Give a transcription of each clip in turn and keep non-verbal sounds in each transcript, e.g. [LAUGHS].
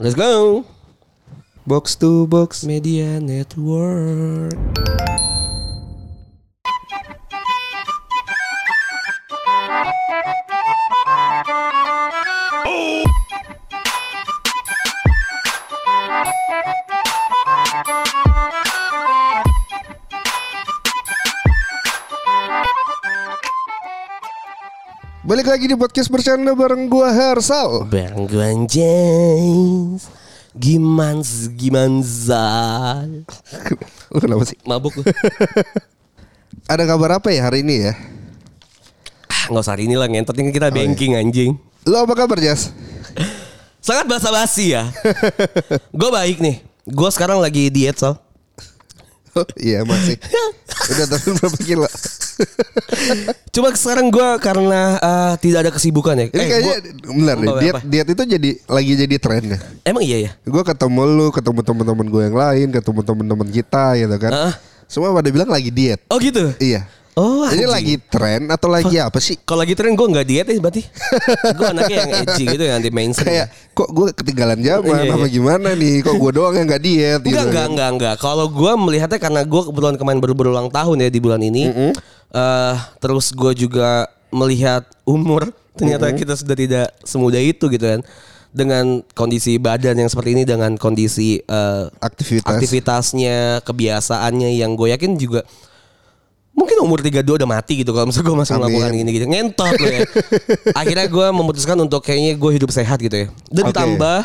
Let's go. Box to box. Media Network. Balik lagi di podcast bercanda bareng gua Hersal. Bareng gue anjing. Gimans gimanza. Lu kenapa sih? Mabuk lu. [LAUGHS] Ada kabar apa ya hari ini ya? Ah, Nggak usah hari ini lah ngentot ini kita banking anjing. Lo apa kabar Jas? [LAUGHS] Sangat basa-basi ya. gue baik nih. Gue sekarang lagi diet Sal. [LAUGHS] Oh, iya masih. Udah turun berapa kilo? [LAUGHS] Cuma sekarang gue karena eh, tidak ada kesibukan ya. Ini Eh, kayaknya gua- benar deh. Diet apa? diet itu jadi lagi jadi trennya. Emang iya ya? Gue ketemu lu, ketemu teman-teman gue yang lain, ketemu teman-teman kita gitu kan. Heeh. Semua pada bilang lagi diet. Oh gitu. Iya. Oh, Ini anjing. lagi tren atau lagi apa sih? Kalau lagi tren gue nggak diet ya berarti. [LAUGHS] gue anaknya yang edgy gitu yang anti mainstream. Kayak kok gue ketinggalan zaman Iya, apa iya. gimana nih? Kok gue doang yang nggak diet? gitu Enggak, enggak, kan. enggak, enggak. Kalau gue melihatnya karena gue kebetulan kemarin baru berulang tahun ya di bulan ini. Eh, terus gue juga melihat umur. Ternyata kita sudah tidak semudah itu gitu kan. Dengan kondisi badan yang seperti ini, dengan kondisi eh, Aktivitas. aktivitasnya, kebiasaannya yang gue yakin juga mungkin umur 32 udah mati gitu kalau misalnya gue masih Amin. melakukan gini gitu ngentot loh ya [LAUGHS] akhirnya gue memutuskan untuk kayaknya gue hidup sehat gitu ya dan Oke. ditambah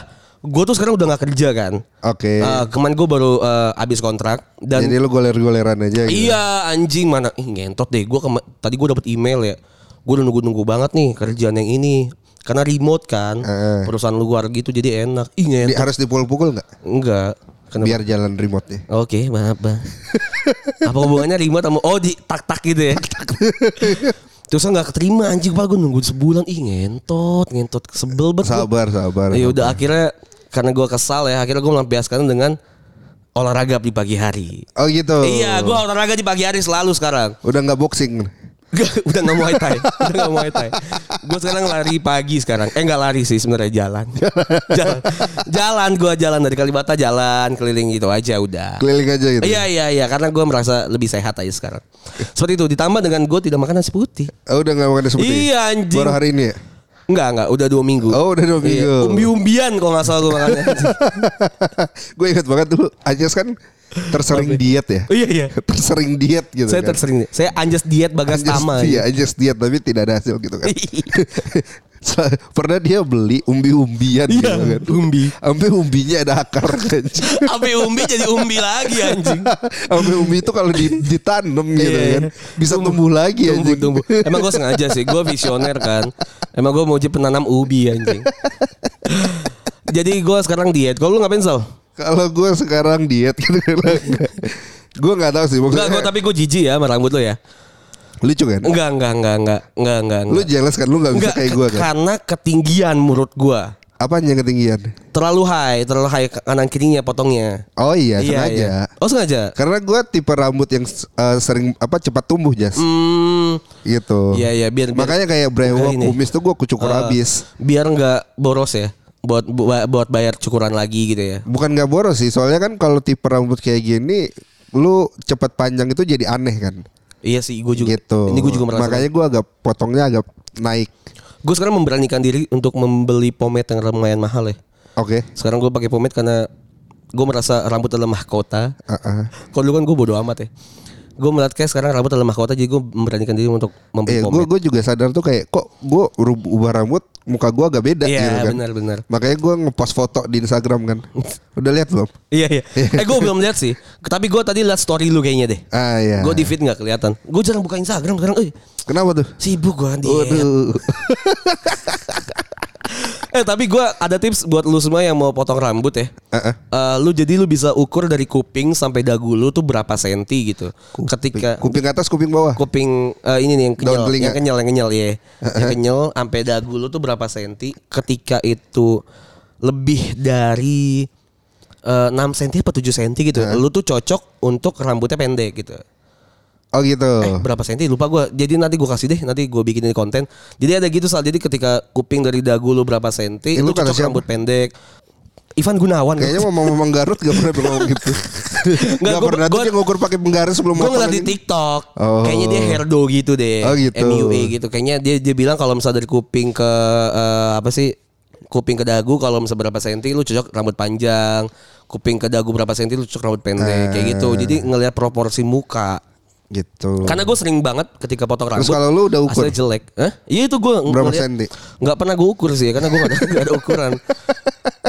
gue tuh sekarang udah nggak kerja kan Oke. Eh, kemarin gue baru eh, habis kontrak dan Jadi lu goler-goleran aja gitu. iya anjing mana ih ngentot deh gue tadi gue dapet email ya gue udah nunggu-nunggu banget nih kerjaan yang ini karena remote kan Heeh. perusahaan luar gitu jadi enak ih Di, ngentot harus dipukul-pukul nggak? enggak Kenapa? Biar jalan remote-nya. Oke, maaf bang. [LAUGHS] Apa hubungannya remote sama oh di tak tak gitu ya? [LAUGHS] Terus nggak keterima anjing pak gue nunggu sebulan ih ngentot ngentot sebel banget. Sabar, sabar. Ya udah akhirnya karena gue kesal ya akhirnya gue melampiaskan dengan olahraga di pagi hari. Oh gitu. Iya, gue olahraga di pagi hari selalu sekarang. Udah nggak boxing. Gak, udah nggak muay thai, [LAUGHS] udah nggak muay thai. Gue sekarang lari pagi sekarang. Eh nggak lari sih sebenarnya jalan. [LAUGHS] jalan, jalan gue jalan dari Kalibata jalan keliling gitu aja udah. Keliling aja gitu. Iya iya iya karena gue merasa lebih sehat aja sekarang. Seperti itu ditambah dengan gue tidak makan nasi putih. Oh, udah nggak makan seperti Iya, anjing. Baru hari ini ya? Enggak enggak udah dua minggu. Oh, udah dua Iya, minggu. Umbi-umbian kalau nggak salah gue makannya. [LAUGHS] gue ingat banget dulu Anjas kan tersering diet ya. oh, iya iya. [LAUGHS] tersering diet gitu Saya kan. tersering Saya anjas diet bagas Anjas, tama. iya, Anjas diet tapi tidak ada hasil gitu kan. [LAUGHS] So, Pernah dia beli umbi-umbian gitu Iya, kan. umbi. Sampai umbinya ada akar [LAUGHS] kan. Sampai umbi jadi umbi lagi anjing. Sampai umbi itu kalau di- ditanam gitu Iya, kan. iya. Bisa tumbuh lagi Tumbuh anjing. tumbuh. Emang gue sengaja sih. Gue visioner kan. Emang gue mau jadi penanam ubi anjing. Jadi gue sekarang diet. Kalau lu ngapain Sal? Kalau gue sekarang diet gitu [LAUGHS] gue nggak tahu sih Enggak, gue maksudnya. tapi gue jijik ya sama rambut lu ya. Lucu kan? Enggak, enggak, enggak, enggak, enggak, enggak. Lu jealous kan lu nggak bisa Enggak, kayak gue kan? karena ketinggian menurut gua. Apanya yang ketinggian? Terlalu high, terlalu high kanan kirinya potongnya. Oh iya, sengaja. Oh sengaja. Karena gue tipe rambut yang uh, sering apa cepat tumbuh jas Hmm, gitu. Iya, iya, biar- biar- Makanya kayak brewok kumis tuh gue kucukur eh, habis. biar nggak boros ya. Buat bu- buat bayar cukuran lagi gitu ya. Bukan nggak boros sih, soalnya kan kalau tipe rambut kayak gini, lu cepat panjang itu jadi aneh kan. Iya sih, gue juga. gitu. Ini gue juga merasa. Makanya gue agak potongnya agak naik. gue sekarang memberanikan diri untuk membeli pomade yang lumayan mahal ya. Oke. Sekarang gue pakai pomade karena gue merasa rambut adalah mahkota. Uh-uh. Kalau dulu kan gue bodo amat ya. Gue melihat kayak sekarang rambut adalah mahkota jadi gue memberanikan diri untuk membeli Eh, gue pomade. gue juga sadar tuh kayak kok gue ubah rambut muka gue agak beda Iya, gitu kan. benar-benar. Makanya gue ngepost foto di Instagram kan. [LAUGHS] Udah lihat belum? Iya iya. Eh gue belum lihat sih. Tapi gue tadi lihat story lu kayaknya deh. Ah iya. Gue di feed nggak kelihatan. Gue jarang buka Instagram sekarang. Eh Kenapa tuh? sibuk gue di. Waduh. [LAUGHS] Eh tapi gue ada tips buat lu semua yang mau potong rambut ya. Heeh. Eh, lu jadi lu bisa ukur dari kuping sampai dagu lu tuh berapa senti gitu. Ketika kuping atas, kuping bawah. kuping eh, ini nih yang kenyal, yang kenyal, yang kenyal ya. Yang kenyal sampai dagu lu tuh berapa senti. Ketika itu lebih dari eh, 6 senti apa 7 senti gitu. Lu tuh cocok untuk rambutnya pendek gitu. Oh gitu. Eh, berapa senti lupa gua. Jadi nanti gua kasih deh, nanti gua bikinin konten. Jadi ada gitu soal jadi ketika kuping dari dagu lu berapa senti, Itu lu kata cocok siapa? rambut pendek. Ivan Gunawan. Kayaknya ngomong-ngomong Garut gak pernah ngomong gitu. [LAUGHS] Nggak, gak gua- pernah tuh gua- dia ngukur pakai penggaris sebelum gue ngeliat di. TikTok, Oh. kayaknya dia hairdo gitu deh, Oh, gitu. MUA gitu. Kayaknya dia dia bilang kalau misalnya dari kuping ke eh, apa sih, kuping ke dagu kalau misalnya berapa senti lu cocok rambut panjang, kuping ke dagu berapa senti lu cocok rambut pendek, kayak gitu. Eh. Jadi ngelihat proporsi muka. Gitu. Karena gue sering banget ketika potong rambut. Terus kalau lu udah ukur? hasilnya jelek. Hah? Iya itu gue Berapa senti? Gak pernah gue ukur sih, karena gue gak ada, [LAUGHS] nggak ada ukuran.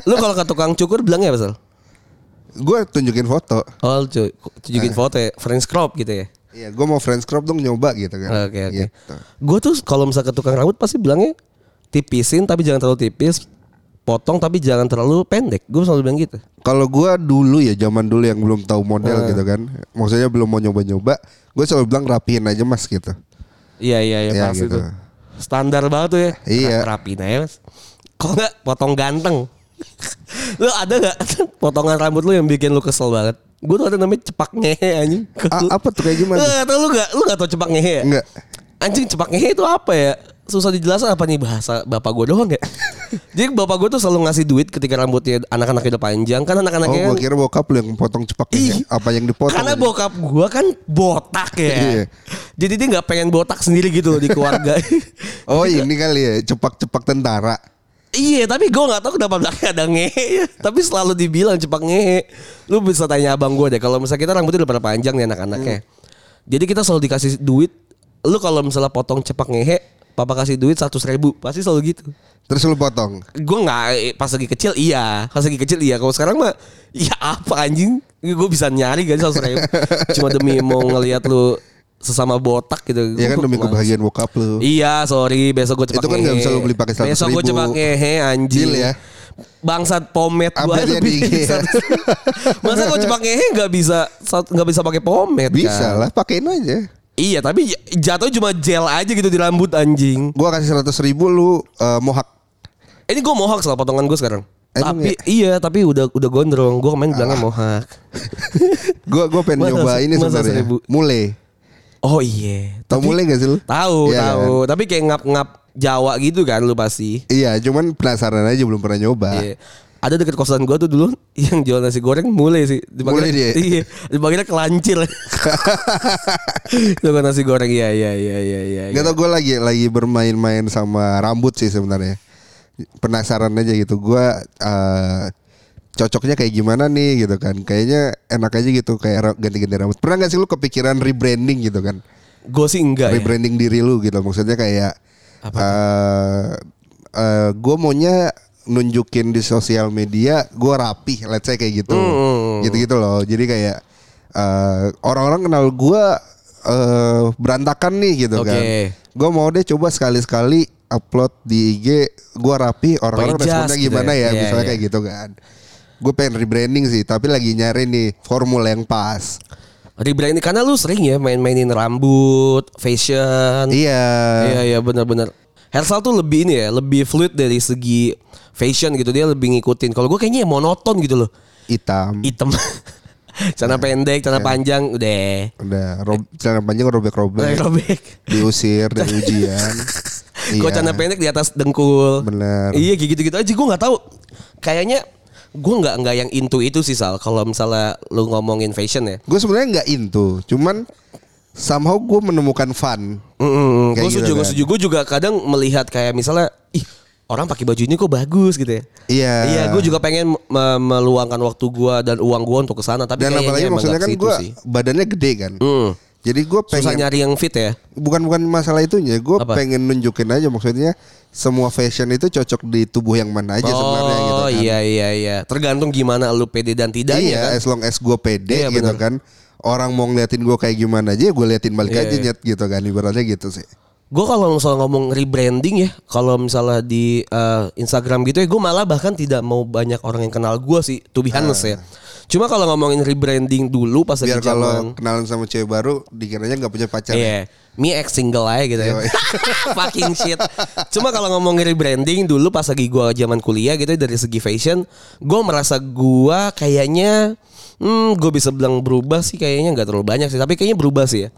lu kalau ke tukang cukur bilangnya apa sal? Gue tunjukin foto. Oh, cu- tunjukin Eh. foto ya, French crop gitu ya. Iya, gue mau French crop dong nyoba gitu kan. Oke oke. Gitu. Gue tuh kalau misalnya ke tukang rambut pasti bilangnya tipisin tapi jangan terlalu tipis, potong tapi jangan terlalu pendek. Gue selalu bilang gitu. Kalau gue dulu ya zaman dulu yang belum tahu model Eh. gitu kan, maksudnya belum mau nyoba-nyoba, gue selalu bilang rapihin aja mas gitu. Iya iya iya Iya, pasti gitu. tuh. Standar banget tuh ya. Iya. Ra- Rapiin aja mas. Kok nggak potong ganteng? [LAUGHS] lu ada nggak [LAUGHS] potongan rambut lu yang bikin lu kesel banget? Gue tuh ada namanya cepak ngehe anjing. A- apa tuh kayak gimana? Lu nggak tahu lu nggak lu nggak tahu cepak ngehe ya? Enggak. Anjing cepak ngehe itu apa ya? Susah dijelasin apa nih bahasa bapak gue doang ya? [LAUGHS] Jadi bapak gue tuh selalu ngasih duit ketika rambutnya anak-anaknya udah panjang kan Oh, anak-anaknya gue kira bokap lu yang potong cepak Ih. Apa yang dipotong? karena aja? bokap gue kan botak [LAUGHS] Iya. ya. Jadi dia nggak pengen botak sendiri gitu loh di keluarga. [LAUGHS] Oh ini kali ya, cepak-cepak tentara. iya tapi gue nggak tahu kenapa belakangnya ada ngehe. Tapi selalu dibilang cepak ngehe. Lu bisa tanya abang gue deh kalau misalnya kita rambutnya udah pada panjang nih anak-anaknya. Jadi kita selalu dikasih duit. Lu kalau misalnya potong cepak ngehe, papa kasih duit seratus ribu. Pasti selalu gitu. Terus lu potong. gue nggak pas lagi kecil iya pas lagi kecil iya kalau sekarang mah ya apa anjing gue bisa nyari kan seratus ribu [LAUGHS] cuma demi mau ngelihat lu sesama botak gitu Ya kan demi kebahagiaan bokap lu. iya sorry besok gue cepak Itu kan ngehe. bisa lu beli pakai 100.000. besok gue cepak ngehe anjing Deal ya. bangsat pomade gue [LAUGHS] IG ya. masa gue cepak ngehe nggak bisa nggak bisa pakai pomade Bisa kan? lah, pakein aja. Iya tapi jatuh cuma gel aja gitu di rambut anjing Gua kasih seratus ribu lu eh, mohak. Ini gue mohak soal potongan gue sekarang. Emang Tapi iya tapi udah udah gondrong. Gue kemarin Ah. bilangnya mohak. [LAUGHS] Gua gua pengen Masa- nyoba ini sebenarnya. Mulai. Oh iya. Tau mulai gak sih lu? Tahu Iya tahu. Tapi kayak ngap-ngap Jawa gitu kan lu pasti. Iya, cuman penasaran aja belum pernah nyoba. Iya. Ada deket kosan gue tuh dulu [LAUGHS] yang jual nasi goreng mulai sih. Mulai dia? [LAUGHS] Iya. Dipanggilnya kelancir. Tukang nasi goreng iya iya iya iya iya. Gak tau gue lagi lagi bermain-main sama rambut sih sebenarnya. Penasaran aja gitu. Gua eh, cocoknya kayak gimana nih gitu kan. Kayaknya enak aja gitu kayak ganti-ganti rambut. Pernah gak sih lu kepikiran rebranding gitu kan? Gue sih enggak ya. rebranding diri lu gitu. Maksudnya kayak Apa eh eh, gue maunya nunjukin di sosial media gue rapi, let's say kayak gitu, Hmm. gitu-gitu loh. Jadi kayak eh, orang-orang kenal gue eh, berantakan nih gitu kan. Oke. Gue mau deh coba sekali-sekali upload di IG gue rapi, orang-orang responnya gitu gimana ya? ya, Iya, misalnya iya. kayak gitu kan. Gue pengen rebranding sih, tapi lagi nyari nih formula yang pas. Rebranding karena lu sering ya main-mainin rambut, fashion. Iya. Iya iya benar-benar. Hersal tuh lebih ini ya, lebih fluid dari segi fashion gitu dia lebih ngikutin. Kalau gue kayaknya monoton gitu loh. Hitam. Hitam. [LAUGHS] celana pendek, celana panjang, udah. Udah rob, celana panjang robek-robek. Robek. [LAUGHS] Diusir dari ujian. [LAUGHS] Gue celana pendek di atas dengkul. Bener. Iya gitu-gitu aja gue nggak tahu. Kayaknya gue nggak nggak yang into itu sih Sal. Kalau misalnya lu ngomongin fashion ya. Gue sebenarnya nggak into, cuman somehow gue menemukan fun. gue Kayak setuju, gitu gue kan. setuju. Gue juga kadang melihat kayak misalnya, ih orang pakai baju ini kok bagus gitu ya. Iya. Iya, gue juga pengen me- meluangkan waktu gue dan uang gue untuk ke sana. Tapi Dan apalagi maksudnya kan gue badannya gede kan. Hmm. Jadi gue Susah pengen nyari yang fit ya. bukan bukan masalah itunya, gue pengen nunjukin aja maksudnya semua fashion itu cocok di tubuh yang mana aja sebenarnya gitu Oh kan. iya iya iya. Tergantung gimana lu pede dan tidaknya iya, kan. as long as gue pede Iya, gitu bener. kan. Orang mau ngeliatin gue kayak gimana aja, gue liatin balik Iya, aja iya. nyet gitu kan. Ibaratnya gitu sih. Gue kalau misalnya ngomong rebranding ya, kalau misalnya di eh, Instagram gitu ya, gue malah bahkan tidak mau banyak orang yang kenal gue sih, to be honest ya. Cuma kalau ngomongin rebranding dulu pas. Biar lagi zaman, kalau kenalan sama cewek baru, dikiranya nggak punya pacar. ya. iya, me ex single aja gitu ya. [LAUGHS] Fucking shit. Cuma kalau ngomongin rebranding dulu pas lagi gue zaman kuliah gitu dari segi fashion, gue merasa gue kayaknya, hmm, gue bisa bilang berubah sih kayaknya nggak terlalu banyak sih, tapi kayaknya berubah sih ya.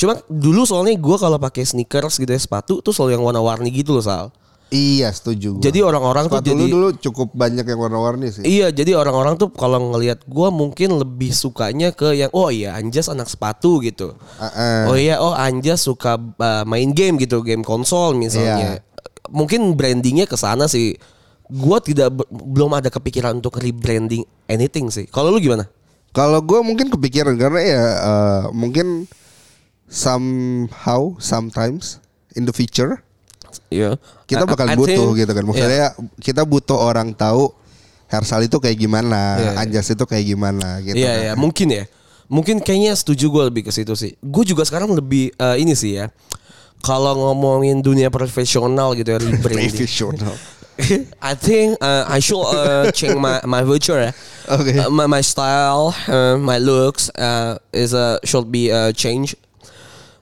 Cuma dulu soalnya gue kalau pakai sneakers gitu ya sepatu tuh selalu yang warna-warni gitu loh sal. Iya setuju. Gua. Jadi orang-orang tuh jadi dulu cukup banyak yang warna-warni sih. Iya, jadi orang-orang tuh kalau ngelihat gua mungkin lebih sukanya ke yang oh iya Anjas anak sepatu gitu. Ah, ah. Oh iya, oh Anjas suka uh, main game gitu, game konsol misalnya. Iya. Mungkin brandingnya ke sana sih. Gua tidak be- belum ada kepikiran untuk rebranding anything sih. Kalau lu gimana? Kalau gue mungkin kepikiran karena ya eh, mungkin somehow sometimes in the future Iya. kita bakal I butuh think- gitu kan. Maksudnya kita butuh orang tahu Hersal itu kayak gimana, iya. Anjas itu kayak gimana gitu. Iya kan. iya mungkin ya. Mungkin kayaknya setuju gue lebih ke situ sih. Gue juga sekarang lebih eh, ini sih ya. Kalau ngomongin dunia profesional gitu ya. Profesional. [LAUGHS] I think uh, I should uh, change my my future ya. Okay. Uh, my, my style, uh, my looks uh, is uh, should be uh, change.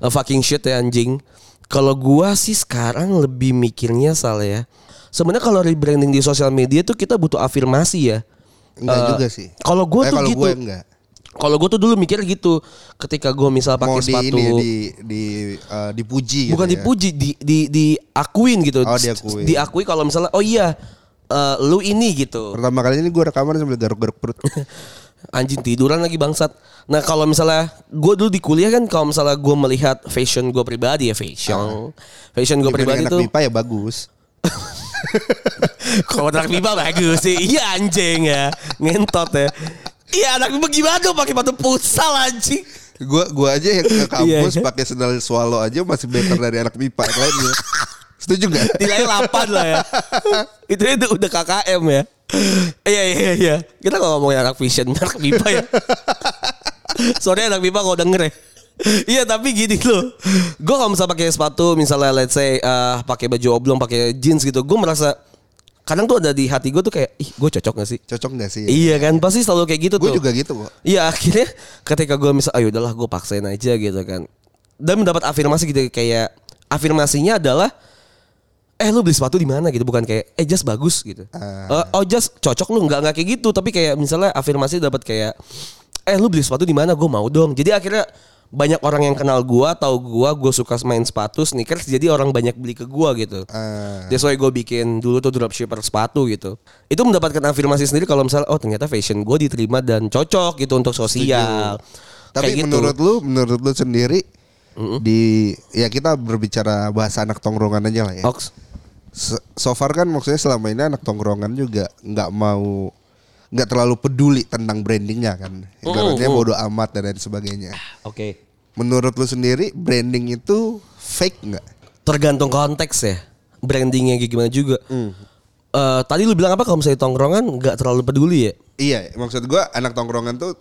Uh, fucking shit ya anjing. Kalau gua sih sekarang lebih mikirnya salah ya. Sebenarnya kalau rebranding di sosial media tuh kita butuh afirmasi ya. Enggak Eh, juga sih. Kalau gue Eh, tuh gitu. gue enggak. Kalau gue tuh dulu mikir gitu. Ketika gue misal pakai di sepatu, ini di di eh, dipuji gitu bukan ya. dipuji, di di diakuin gitu. Oh, diakuin. Diakui kalau misalnya, oh iya, eh, lu ini gitu. Pertama kali ini gue rekaman sambil garuk-garuk perut. [LAUGHS] Anjing tiduran lagi bangsat. Nah kalau misalnya gue dulu di kuliah kan kalau misalnya gue melihat fashion gue pribadi ya fashion, fashion gue pribadi tuh. MIPA ya bagus. [LAUGHS] Kalau anak pipa bagus sih. Iya anjing ya. Ngentot ya. Iya anak pipa gimana dong pakai sepatu futsal anjing. Gua gua aja yang ke [LAUGHS] Iya, kampus iya. pakai sendal swallow aja masih better dari anak yang lainnya. [LAUGHS] Setuju nggak? [LAUGHS] Nilainya 8 lah ya. [LAUGHS] itu itu udah KKM ya. Iya iya iya. Kita kalau ngomongin anak fashion [LAUGHS] anak pipa ya. Sorry anak pipa kalau denger ya. Iya tapi gini loh, gue kalau misalnya pakai sepatu, misalnya let's say eh, pakai baju oblong, pakai jeans gitu, gue merasa kadang tuh ada di hati gue tuh kayak, ih gue cocok gak sih? Cocok nggak sih? Iya kan, pasti selalu kayak gitu Gue tuh. juga gitu kok. Iya akhirnya ketika gue misal, ayo udahlah gue paksain aja gitu kan. Dan mendapat afirmasi gitu kayak afirmasinya adalah eh lu beli sepatu di mana gitu bukan kayak eh just bagus gitu. Ah. Eh, oh just cocok lu nggak nggak kayak gitu tapi kayak misalnya afirmasi dapat kayak eh lu beli sepatu di mana gue mau dong. Jadi akhirnya banyak orang yang kenal gua tahu gua gue suka main sepatu sneakers jadi orang banyak beli ke gua gitu. Ah. That's why gue bikin dulu tuh dropshipper sepatu gitu. Itu mendapatkan afirmasi sendiri kalau misalnya oh ternyata fashion gue diterima dan cocok gitu untuk sosial. Tapi Kayak gitu. menurut lu, menurut lu sendiri di ya kita berbicara bahasa anak tongkrongan aja lah ya. Ox. So far kan maksudnya selama ini anak tongkrongan juga nggak mau nggak terlalu peduli tentang brandingnya kan. Ibaratnya Mm, mm. bodoh amat dan lain sebagainya. Oke. Menurut lu sendiri branding itu fake nggak? Tergantung konteks ya. Brandingnya gimana juga. Hmm. Eh, tadi lu bilang apa kalau misalnya tongkrongan nggak terlalu peduli ya? Iya, maksud gua anak tongkrongan tuh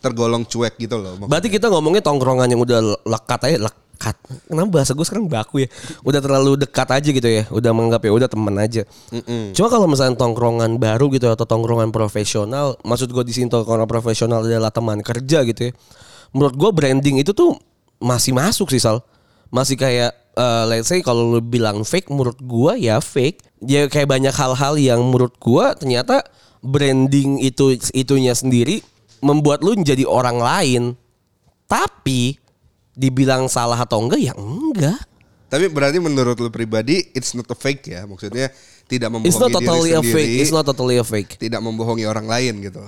tergolong cuek gitu loh. Berarti kita ngomongnya tongkrongan yang udah lekat aja lekat. Kenapa bahasa gue sekarang baku ya? Udah terlalu dekat aja gitu ya. Udah menganggap ya udah temen aja. Cuma kalau misalnya tongkrongan baru gitu atau tongkrongan profesional, maksud gue di sini tongkrongan profesional adalah teman kerja gitu ya. Menurut gue branding itu tuh masih masuk sih Sal. Masih kayak eh, let's say kalau lu bilang fake menurut gua ya fake. Ya kayak banyak hal-hal yang menurut gua ternyata branding itu itunya sendiri membuat lu menjadi orang lain. Tapi dibilang salah atau enggak ya enggak. Tapi berarti menurut lu pribadi it's not a fake ya, maksudnya tidak membohongi It's not totally diri a sendiri, fake. It's not totally a fake. tidak membohongi orang lain gitu.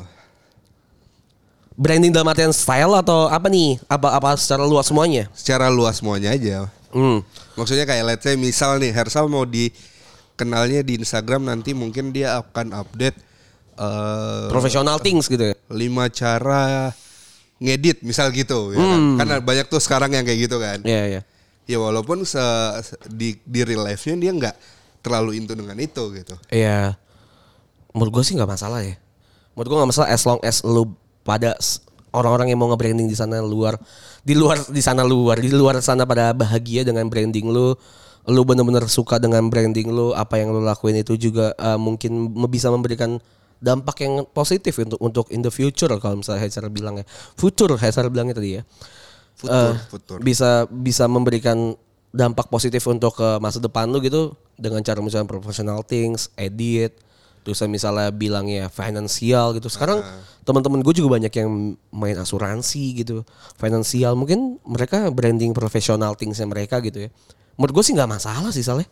Branding dalam artian style atau apa nih? Apa apa secara luas semuanya? Secara luas semuanya aja. Hmm. Maksudnya kayak let's say misal nih Hersal mau dikenalnya di Instagram nanti mungkin dia akan update eh Professional things gitu ya. lima cara ngedit misal gitu ya kan. Hmm. Karena banyak tuh sekarang yang kayak gitu kan. Iya, iya. Ya walaupun se- di di real life-nya dia nggak terlalu into dengan itu gitu. Iya. Menurut gue sih nggak masalah ya. Menurut gue nggak masalah as long as lu pada orang-orang yang mau nge-branding di sana luar, di luar di sana luar, di luar sana pada bahagia dengan branding lu, lu bener-bener suka dengan branding lu, apa yang lu lakuin itu juga eh, mungkin bisa memberikan dampak yang positif untuk untuk in the future kalau misalnya Hezer bilang ya. Future Hezer bilangnya tadi ya. Futur, Eh, futur. bisa bisa memberikan dampak positif untuk ke masa depan lu gitu dengan cara misalnya professional things, edit, terus misalnya bilangnya finansial gitu. Sekarang teman-teman gue juga banyak yang main asuransi gitu, finansial. Mungkin mereka branding profesional thingsnya mereka gitu ya. Menurut gue sih nggak masalah sih Saleh.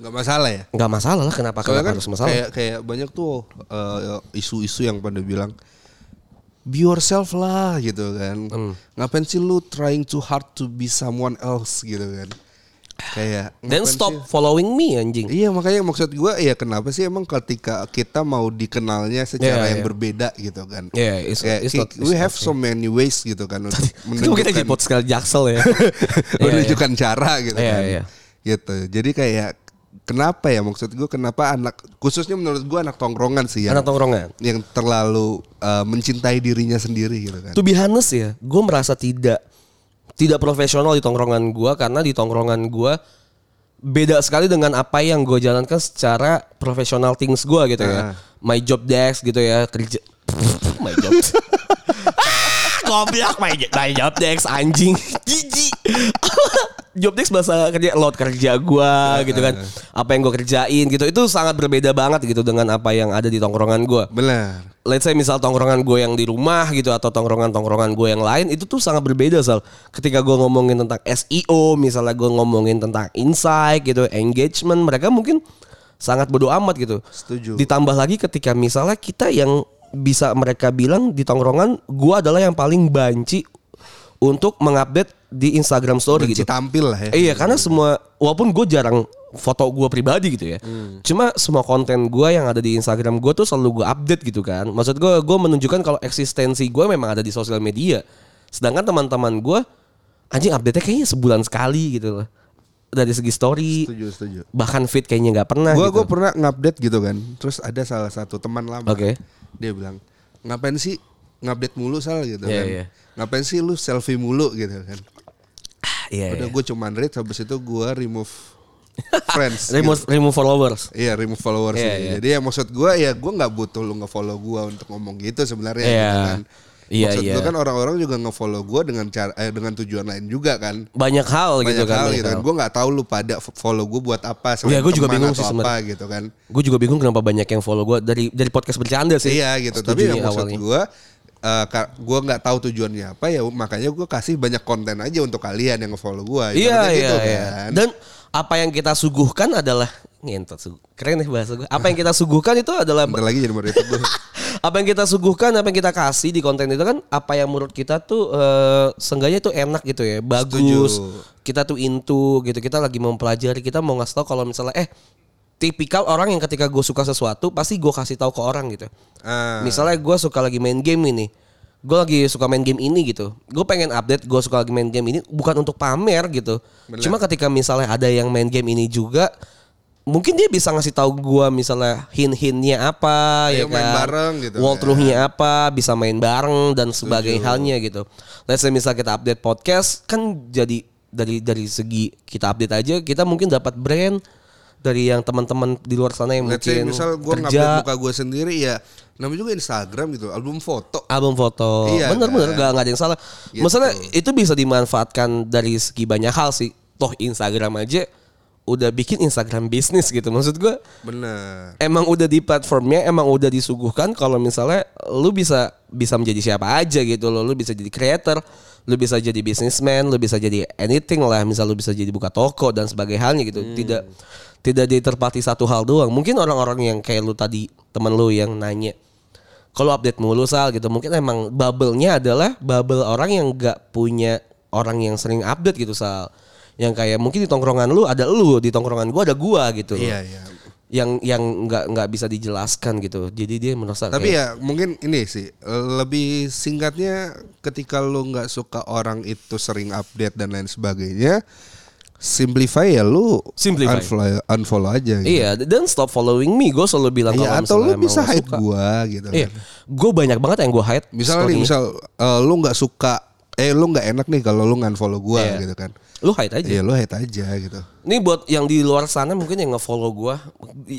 Nggak masalah ya nggak masalah lah kenapa Soalnya kenapa kan harus masalah kayak kayak banyak tuh eh, isu-isu yang pada bilang be yourself lah gitu kan. Hmm. Ngapain sih lu trying too hard to be someone else gitu kan. Kayak then stop sih- following me anjing Iya makanya maksud gua ya kenapa sih emang ketika kita mau dikenalnya secara Yeah, yang yeah. berbeda gitu kan. Yeah, it's- Kayak it's not- we it's have not, so many ways gitu kan untuk [LAUGHS] Kenapa kita jadi menunjukkan podcast jaksel ya [LAUGHS] menunjukkan cara gitu Iya, kan. iya. Gitu. Jadi kayak kenapa ya maksud gue kenapa anak khususnya menurut gue anak tongkrongan sih yang anak tongkrongan yang terlalu uh, mencintai dirinya sendiri gitu kan. To be honest ya, gue merasa tidak tidak profesional di tongkrongan gue karena di tongkrongan gue beda sekali dengan apa yang gue jalankan secara profesional things gue gitu ya. Ah. My job desk gitu ya kerja. [LAUGHS] my job. [LAUGHS] Goblok my, my job desk anjing jijik. job desk bahasa kerja load kerja gue gitu kan. Apa yang gue kerjain gitu itu sangat berbeda banget gitu dengan apa yang ada di tongkrongan gue Benar. let's say misal tongkrongan gue yang di rumah gitu atau tongkrongan-tongkrongan gue yang lain itu tuh sangat berbeda sal. Ketika gue ngomongin tentang SEO, misalnya gue ngomongin tentang insight gitu, engagement, mereka mungkin sangat bodo amat gitu. Setuju. Ditambah lagi ketika misalnya kita yang bisa mereka bilang di tongkrongan, gue adalah yang paling banci untuk mengupdate di Instagram Story Benci gitu. tampil lah ya. Iya karena semua walaupun gue jarang foto gue pribadi gitu ya. Cuma semua konten gue yang ada di Instagram gue tuh selalu gue update gitu kan. Maksud gue gue menunjukkan kalau eksistensi gue memang ada di sosial media. Sedangkan teman-teman gue anjing update-nya kayaknya sebulan sekali gitu loh. Dari segi story Setuju, setuju. bahkan feed kayaknya nggak pernah Gue gitu. gue pernah ngupdate gitu kan. Terus ada salah satu teman lama. Oke. Dia bilang, "Ngapain sih ngupdate mulu sal gitu Iya, kan. iya. Ngapain sih lu selfie mulu gitu kan. Iya. Udah iya. gue cuman read habis itu gue remove friends. [LAUGHS] remove gitu. remove followers. Iya remove followers sih. iya. Jadi ya maksud gue ya gue nggak butuh lu nge-follow gue untuk ngomong gitu sebenarnya Iya. gitu kan. Iya, maksud iya. gue kan orang-orang juga nge-follow gue dengan cara eh, dengan tujuan lain juga kan. Banyak hal Banyak gitu kan. hal banyak gitu kan. Gue nggak tahu lu pada follow gue buat apa. Iya, gua juga bingung sih apa gitu kan. Gue juga bingung kenapa banyak yang follow gue dari dari podcast bercanda sih. Iya gitu. Setuju Tapi yang maksud gue eh, ka- gue nggak tahu tujuannya apa ya makanya gue kasih banyak konten aja untuk kalian yang nge-follow gue. Iya iya gitu, iya. kan. Dan apa yang kita suguhkan adalah ngentot. Keren nih bahasa gue. Apa yang kita suguhkan itu adalah Bentar lagi jadi gue. [LAUGHS] apa yang kita suguhkan, apa yang kita kasih di konten itu kan apa yang menurut kita tuh eh seenggaknya itu enak gitu ya, bagus. Setuju. Kita tuh into gitu. Kita lagi mempelajari, kita mau ngasih tahu kalau misalnya eh tipikal orang yang ketika gue suka sesuatu pasti gue kasih tahu ke orang gitu. Ah. Misalnya gue suka lagi main game ini, gue lagi suka main game ini gitu. Gue pengen update gue suka lagi main game ini bukan untuk pamer gitu. Bener. Cuma ketika misalnya ada yang main game ini juga, mungkin dia bisa ngasih tahu gue misalnya hint-hintnya apa, ya Ayo kan. main bareng gitu Walkthrough-nya apa, bisa main bareng dan sebagainya halnya gitu. Let's say misal kita update podcast kan jadi dari dari segi kita update aja kita mungkin dapat brand dari yang teman-teman di luar sana yang Let's say mungkin misal gue kerja muka gue sendiri ya namanya juga Instagram gitu album foto album foto. Iya, Bener-bener kan? gak, nggak ada yang salah. Gitu. Maksudnya itu bisa dimanfaatkan dari segi banyak hal sih. Toh Instagram aja udah bikin Instagram bisnis gitu. Maksud gue bener emang udah di platformnya emang udah disuguhkan kalau misalnya lu bisa bisa menjadi siapa aja gitu loh. Lu bisa jadi creator, lu bisa jadi businessman, lu bisa jadi anything lah. Misal lu bisa jadi buka toko dan sebagainya halnya gitu. Tidak tidak diterpati satu hal doang. Mungkin orang-orang yang kayak lu tadi teman lu yang nanya kalau update mulu sal gitu mungkin emang bubble-nya adalah bubble orang yang nggak punya orang yang sering update gitu sal yang kayak mungkin di tongkrongan lu ada lu di tongkrongan gua ada gua gitu iya iya yang yang nggak nggak bisa dijelaskan gitu jadi dia merasa tapi kayak, ya mungkin ini sih lebih singkatnya ketika lu nggak suka orang itu sering update dan lain sebagainya simplify ya lu Simplify. unfollow, unfollow aja gitu. iya dan stop following me gue selalu bilang Iya, kalau atau lu bisa hide gua gitu iya kan. gue banyak banget yang gue hide Misalnya nih, misal eh, lu nggak suka eh lu nggak enak nih kalau lu nge-follow gua Iya. gitu kan. lu hide aja Iya, lu hate aja gitu. Ini buat yang di luar sana mungkin yang nge-follow gue.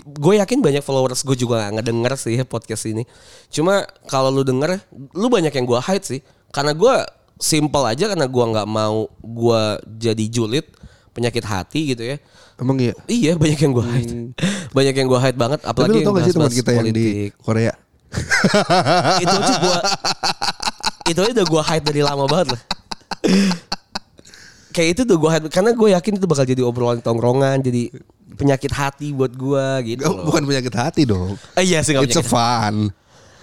Gue yakin banyak followers gue juga nggak ngedenger sih podcast ini. Cuma kalau lu denger, lu banyak yang gue hide sih. Karena gue simple aja karena gue nggak mau gue jadi julid penyakit hati gitu ya. Emang iya. Iya banyak yang gue hide. [LAUGHS] banyak yang gue hide banget. Tapi Apalagi lu yang tau gak sih teman kita yang di politik. Korea? itu aja gue [LAUGHS] itu aja udah gue hide dari lama banget lah. Kayak itu tuh gue hide karena gue yakin itu bakal jadi obrolan tongkrongan jadi penyakit hati buat gua gitu. Loh. bukan penyakit hati dong. Eh, iya sih It's a fun.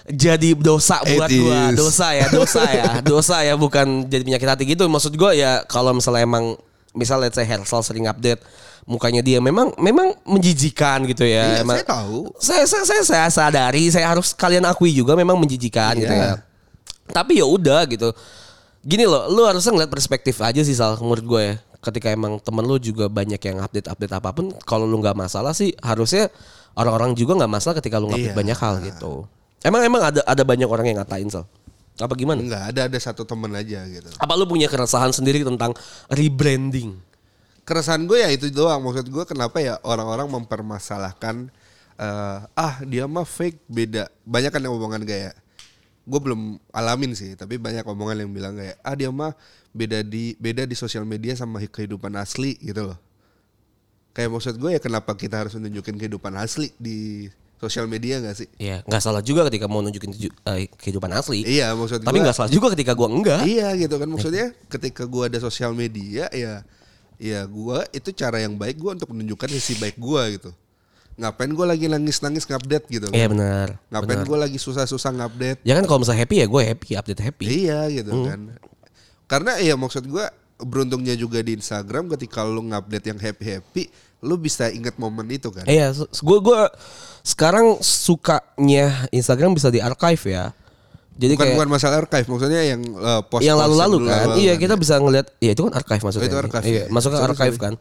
Jadi dosa buat gua, is. dosa ya, dosa ya, [LAUGHS] dosa ya bukan jadi penyakit hati gitu. Maksud gua ya kalau misalnya emang misal let's say Hersal sering update mukanya dia memang memang menjijikan gitu ya. Iya, emang, saya tahu. Saya, saya saya saya sadari, saya harus kalian akui juga memang menjijikan gitu ya. Tapi ya udah gitu. Gini loh, lu harusnya ngeliat perspektif aja sih Sal menurut gue ya. Ketika emang temen lu juga banyak yang update-update apa pun, kalau lu nggak masalah sih harusnya orang-orang juga nggak masalah ketika lu ngupdate Iya. banyak hal gitu. Emang emang ada ada banyak orang yang ngatain Sal. Apa gimana? Enggak, ada ada satu temen aja gitu. Apa lu punya keresahan sendiri tentang rebranding? Keresahan gue ya itu doang. Maksud gue kenapa ya orang-orang mempermasalahkan eh, ah dia mah fake beda. Banyak kan yang omongan kayak gue belum alamin sih, tapi banyak omongan yang bilang kayak ah dia mah beda di beda di sosial media sama kehidupan asli gitu loh. Kayak maksud gue ya kenapa kita harus menunjukin kehidupan asli di sosial media gak sih? Ya nggak salah juga ketika mau nunjukin eh, kehidupan asli. Iya maksud Tapi nggak salah juga ketika gua enggak. Iya gitu kan maksudnya ketika gua ada sosial media ya ya gua itu cara yang baik gua untuk menunjukkan sisi baik gua gitu. Ngapain gua lagi nangis-nangis ngupdate gitu. kan? Iya benar. Ngapain gua lagi susah-susah ngupdate. Ya kan kalau misalnya happy ya gue happy, update happy. Iya gitu kan. Karena ya maksud gua beruntungnya juga di Instagram ketika lu ngupdate yang happy-happy lu bisa inget momen itu kan. Iya, gue gue sekarang sukanya Instagram bisa di archive ya. Jadi bukan kayak bukan masalah archive maksudnya yang uh, post yang lalu-lalu kan. lalu-lalu iya, kita bisa ngeliat ya itu kan archive maksudnya. Oh, itu archive Iya, ya. masuk ke Sorry, archive kan.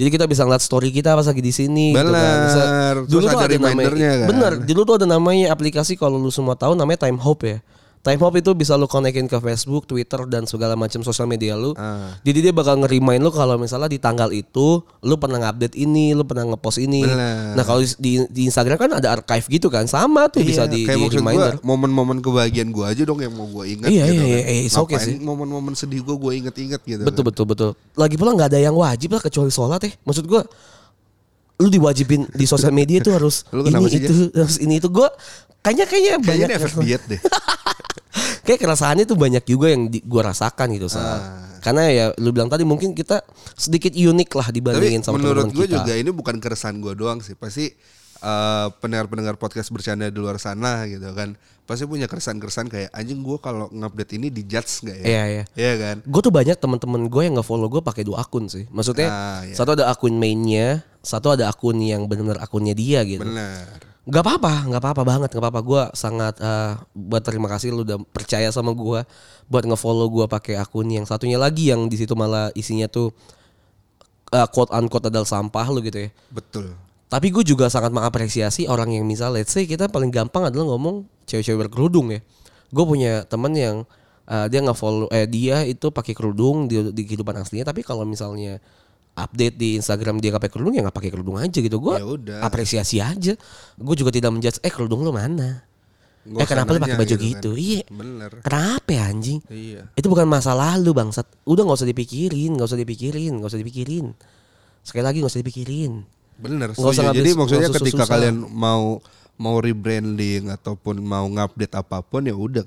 Jadi kita bisa ngeliat story kita pas lagi di sini gitu kan. Bisa- dulu tuh ada ada namanya kan. Bener, dulu tuh ada namanya aplikasi kalau lu semua tahu namanya Time Hope ya. Time Hope itu bisa lu konekin ke Facebook, Twitter dan segala macam sosial media lu. Ah. Jadi dia bakal ngerimain lu kalau misalnya di tanggal itu lu pernah ngupdate ini, lu pernah ngepost ini. Bener. Nah, kalau di, di Instagram kan ada archive gitu kan. Sama tuh bisa Iya, di, kayak di reminder. momen-momen kebahagiaan gua aja dong yang mau gua ingat Iya, gitu iya, kan. iya, iya, it's okay sih. momen-momen sedih gua gua inget-inget gitu Betul kan. betul betul. Lagi pula nggak ada yang wajib lah kecuali sholat ya. Maksud gua lu diwajibin di sosial media tuh harus Lu ini sih, itu harus ini itu. Gua kayaknya kayaknya Kayaknya banyak efek diet deh. [LAUGHS] Kayak kerasaannya tuh banyak juga yang di, gua rasakan gitu Sal. Ah. Karena ya lu bilang tadi mungkin kita sedikit unik lah Tapi dibandingin sama menurut gue juga ini bukan keresahan gua doang sih. Pasti eh, pendengar-pendengar podcast bercanda di luar sana gitu kan Pasti punya keresahan-keresahan kayak Anjing gua kalau ngupdate ini dijudge gak ya Iya iya. Iya kan Gue tuh banyak teman-teman gue yang nggak follow gue pakai dua akun sih. Maksudnya Ah, iya. satu ada akun mainnya, satu ada akun yang benar-benar akunnya dia gitu. Bener Gak apa-apa, gak apa-apa banget, gak apa-apa. Gue sangat eh, buat terima kasih lu udah percaya sama gue buat ngefollow gue pakai akun yang satunya lagi yang di situ malah isinya tuh eh, quote unquote adalah sampah lu gitu ya. Betul Tapi gue juga sangat mengapresiasi orang yang misal let's say kita paling gampang adalah ngomong cewek-cewek berkerudung ya. Gue punya temen yang eh, dia nggak follow eh dia itu pakai kerudung di, di kehidupan aslinya tapi kalau misalnya update di Instagram dia nggak pakai kerudung ya nggak pakai kerudung aja gitu. Gue Ya apresiasi aja. Gue juga tidak menjudge eh kerudung lo mana? Nggak eh kenapa lu pakai baju gitu gitu? kan. Iya. Bener Kenapa ya anjing? Iya Itu bukan masalah lu bangsat. Udah nggak usah dipikirin, nggak usah dipikirin, nggak usah dipikirin. Sekali lagi nggak usah dipikirin. Bener. Nggak usah ngabis- Jadi maksudnya nggak usah ketika susah. kalian mau mau rebranding ataupun mau ngupdate apa pun ya udah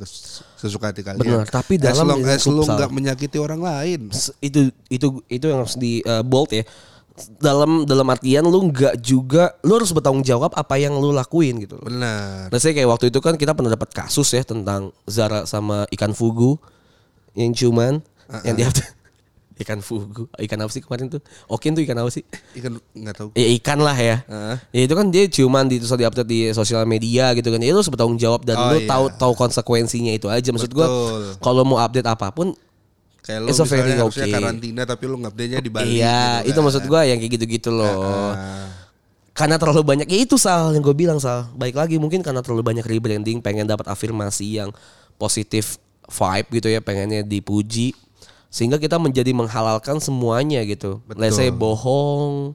sesuka hati kalian. Bener, tapi as dalam long as nggak sal- menyakiti orang lain. Itu itu itu yang harus di uh, bold ya dalam dalam artian lu nggak juga lu harus bertanggung jawab apa yang lu lakuin gitu. Benar. Let's say kayak waktu itu kan kita pernah dapat kasus ya tentang Zara sama ikan fugu yang cuman yang dia ikan fugu ikan apa sih kemarin tuh Okin tuh ikan apa sih Ikan nggak tahu. ya ikan lah ya Heeh. ya itu kan dia cuman di terus di update di sosial media gitu kan ya lu harus bertanggung jawab dan Oh, lu iya. tahu tahu konsekuensinya itu aja maksud gua Betul. kalau mau update apa pun Kayak lu It's a very misalnya harusnya okay. karantina tapi lu ngupdate-nya di Bali. iya gitu itu kan. maksud gua yang kayak gitu-gitu loh Ah. karena terlalu banyak ya itu sal yang gue bilang sal baik lagi mungkin karena terlalu banyak rebranding pengen dapat afirmasi yang positif vibe gitu ya pengennya dipuji sehingga kita menjadi menghalalkan semuanya gitu. Let's say bohong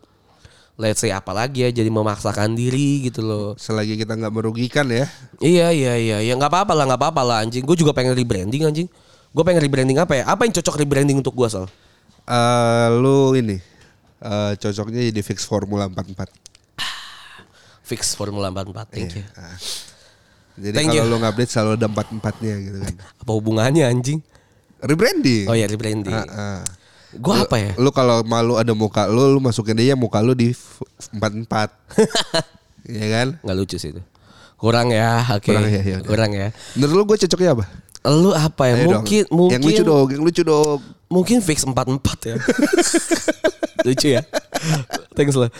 let's say apalagi ya jadi memaksakan diri gitu loh. Selagi kita nggak merugikan ya. iya iya iya ya nggak apa-apa lah nggak apa-apa lah anjing. Gue juga pengen rebranding anjing. Gue pengen rebranding apa ya? Apa yang cocok rebranding untuk gue sal? Eh lu ini eh, cocoknya jadi fix Formula 44. fix formula 44 thank you. Ah. Jadi kalau lu ngupdate selalu ada empat empatnya gitu kan. apa hubungannya anjing Rebranding. oh ya rebranding Ah, ah. Gue apa ya? Lu kalau malu ada muka lu, lu masukin aja muka lu di f- empat empat. [LAUGHS] Iya kan? Nggak lucu sih itu. Kurang ya, oke. Kurang ya, ya udah. Kurang ya. Menurut lu gue cocoknya apa? Lu apa ya? Ayo dong. mungkin mungkin Yang lucu dong, yang lucu dong. Mungkin fix 44 ya. [LAUGHS] lucu ya. Thanks lah.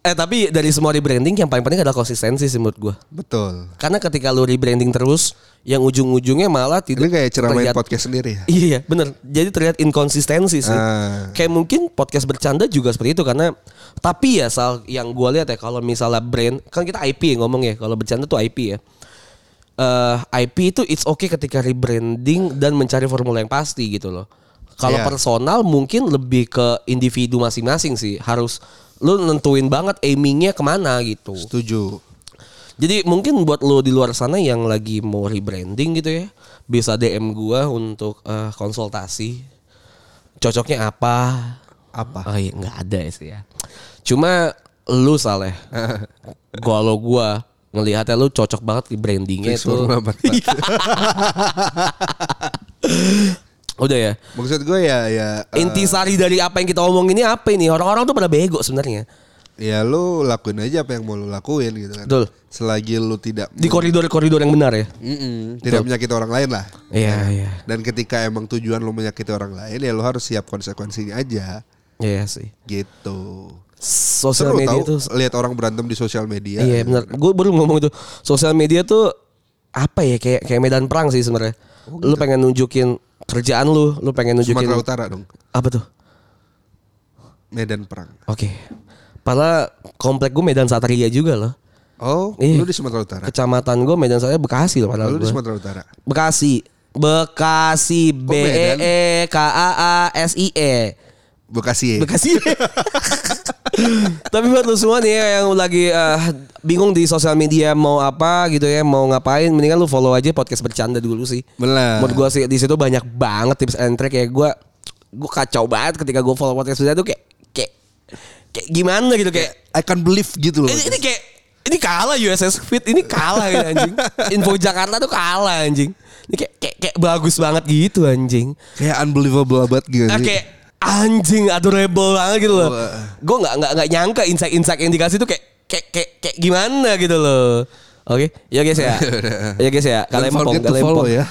Eh tapi dari semua rebranding yang paling penting adalah konsistensi sih menurut gue. Betul. Karena ketika lu rebranding terus, yang ujung-ujungnya malah Ini tidak kayak ceramain terlihat- podcast sendiri ya. [LAUGHS] Iya bener Jadi terlihat inkonsistensi sih Ah. Kayak mungkin podcast bercanda juga seperti itu Karena Tapi ya Sal Yang gue lihat ya Kalau misalnya brand Kan kita IP ya ngomong ya Kalau bercanda tuh IP ya eh IP itu it's okay ketika rebranding Dan mencari formula yang pasti gitu loh Kalau Iya. personal mungkin lebih ke individu masing-masing sih Harus Lu nentuin banget aimingnya ke mana gitu Setuju. jadi mungkin buat lo di luar sana yang lagi mau rebranding gitu ya, bisa DM gua untuk eh, konsultasi. Cocoknya apa? Apa? Oh iya nggak ada sih ya. Cuma lu Saleh. [LAUGHS] kalau gua ngelihatnya lu cocok banget di brandingnya itu. [LAUGHS] [LAUGHS] Udah ya. Maksud gue ya ya eh, Intisari dari apa yang kita omong ini apa ini? Orang-orang tuh pada bego sebenarnya. ya lu lakuin aja apa yang mau lu lakuin gitu kan. Betul. Selagi lu tidak Di koridor-koridor yang benar ya. Mm-mm, tidak menyakiti orang lain lah. Iya, iya. Dan ketika emang tujuan lu menyakiti orang lain ya lu harus siap konsekuensinya aja Iya sih. gitu. Sosial media tau tuh lihat orang berantem di sosial media. Iya benar. Gue baru ngomong itu. Sosial media tuh apa ya kayak kayak medan perang sih sebenarnya. Lu pengen nunjukin kerjaan lu, lu pengen nunjukin Sumatera Utara dong. apa tuh? Medan perang. Oke. Padahal komplek gue Medan Satria juga loh. Oh, Iya. lu di Sumatera Utara. Kecamatan gue Medan Satria Bekasi loh padahal Lu di. Sumatera Utara. Bekasi. Bekasi B E? E K A A S I E. Bekasi. ya? Bekasi. Tapi buat lu semua nih ya yang lagi eh, bingung di sosial media mau apa gitu ya, mau ngapain, mendingan lu follow aja podcast bercanda dulu sih. Benar. Menurut gua sih di situ banyak banget tips and trick ya. Gua gua kacau banget ketika gua follow podcast bercanda tuh kayak kayak kayak gimana gitu kayak I can't believe gitu loh. ini, ini kayak ini kalah USS Fit ini kalah gitu anjing. Info Jakarta tuh kalah anjing. Ini kayak kayak, kayak bagus banget gitu anjing. Kayak unbelievable banget gitu. Ah, sih. kayak anjing adorable banget gitu loh. Gue nggak nggak nggak nyangka insight-insight yang dikasih tuh kayak kayak kayak, kayak gimana gitu loh. Oke, ya guys ya. [LAUGHS] ya guys ya. Kalian Don't forget to follow ya.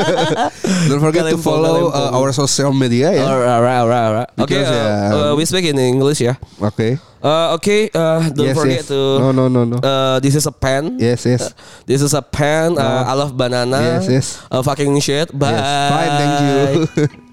[LAUGHS] Don't forget to follow uh, our social media ya. Alright, alright, alright, alright. Okay, Because, uh, yeah. uh, we speak in English ya. Oke. Uh, okay, uh, don't Yes, forget yes. to. No, no, no, no. Uh, this is a pen. Yes, yes. [LAUGHS] This is a pen. Uh, I love banana. Yes, yes. Uh, fucking shit. Bye. Yes. Fine, thank you.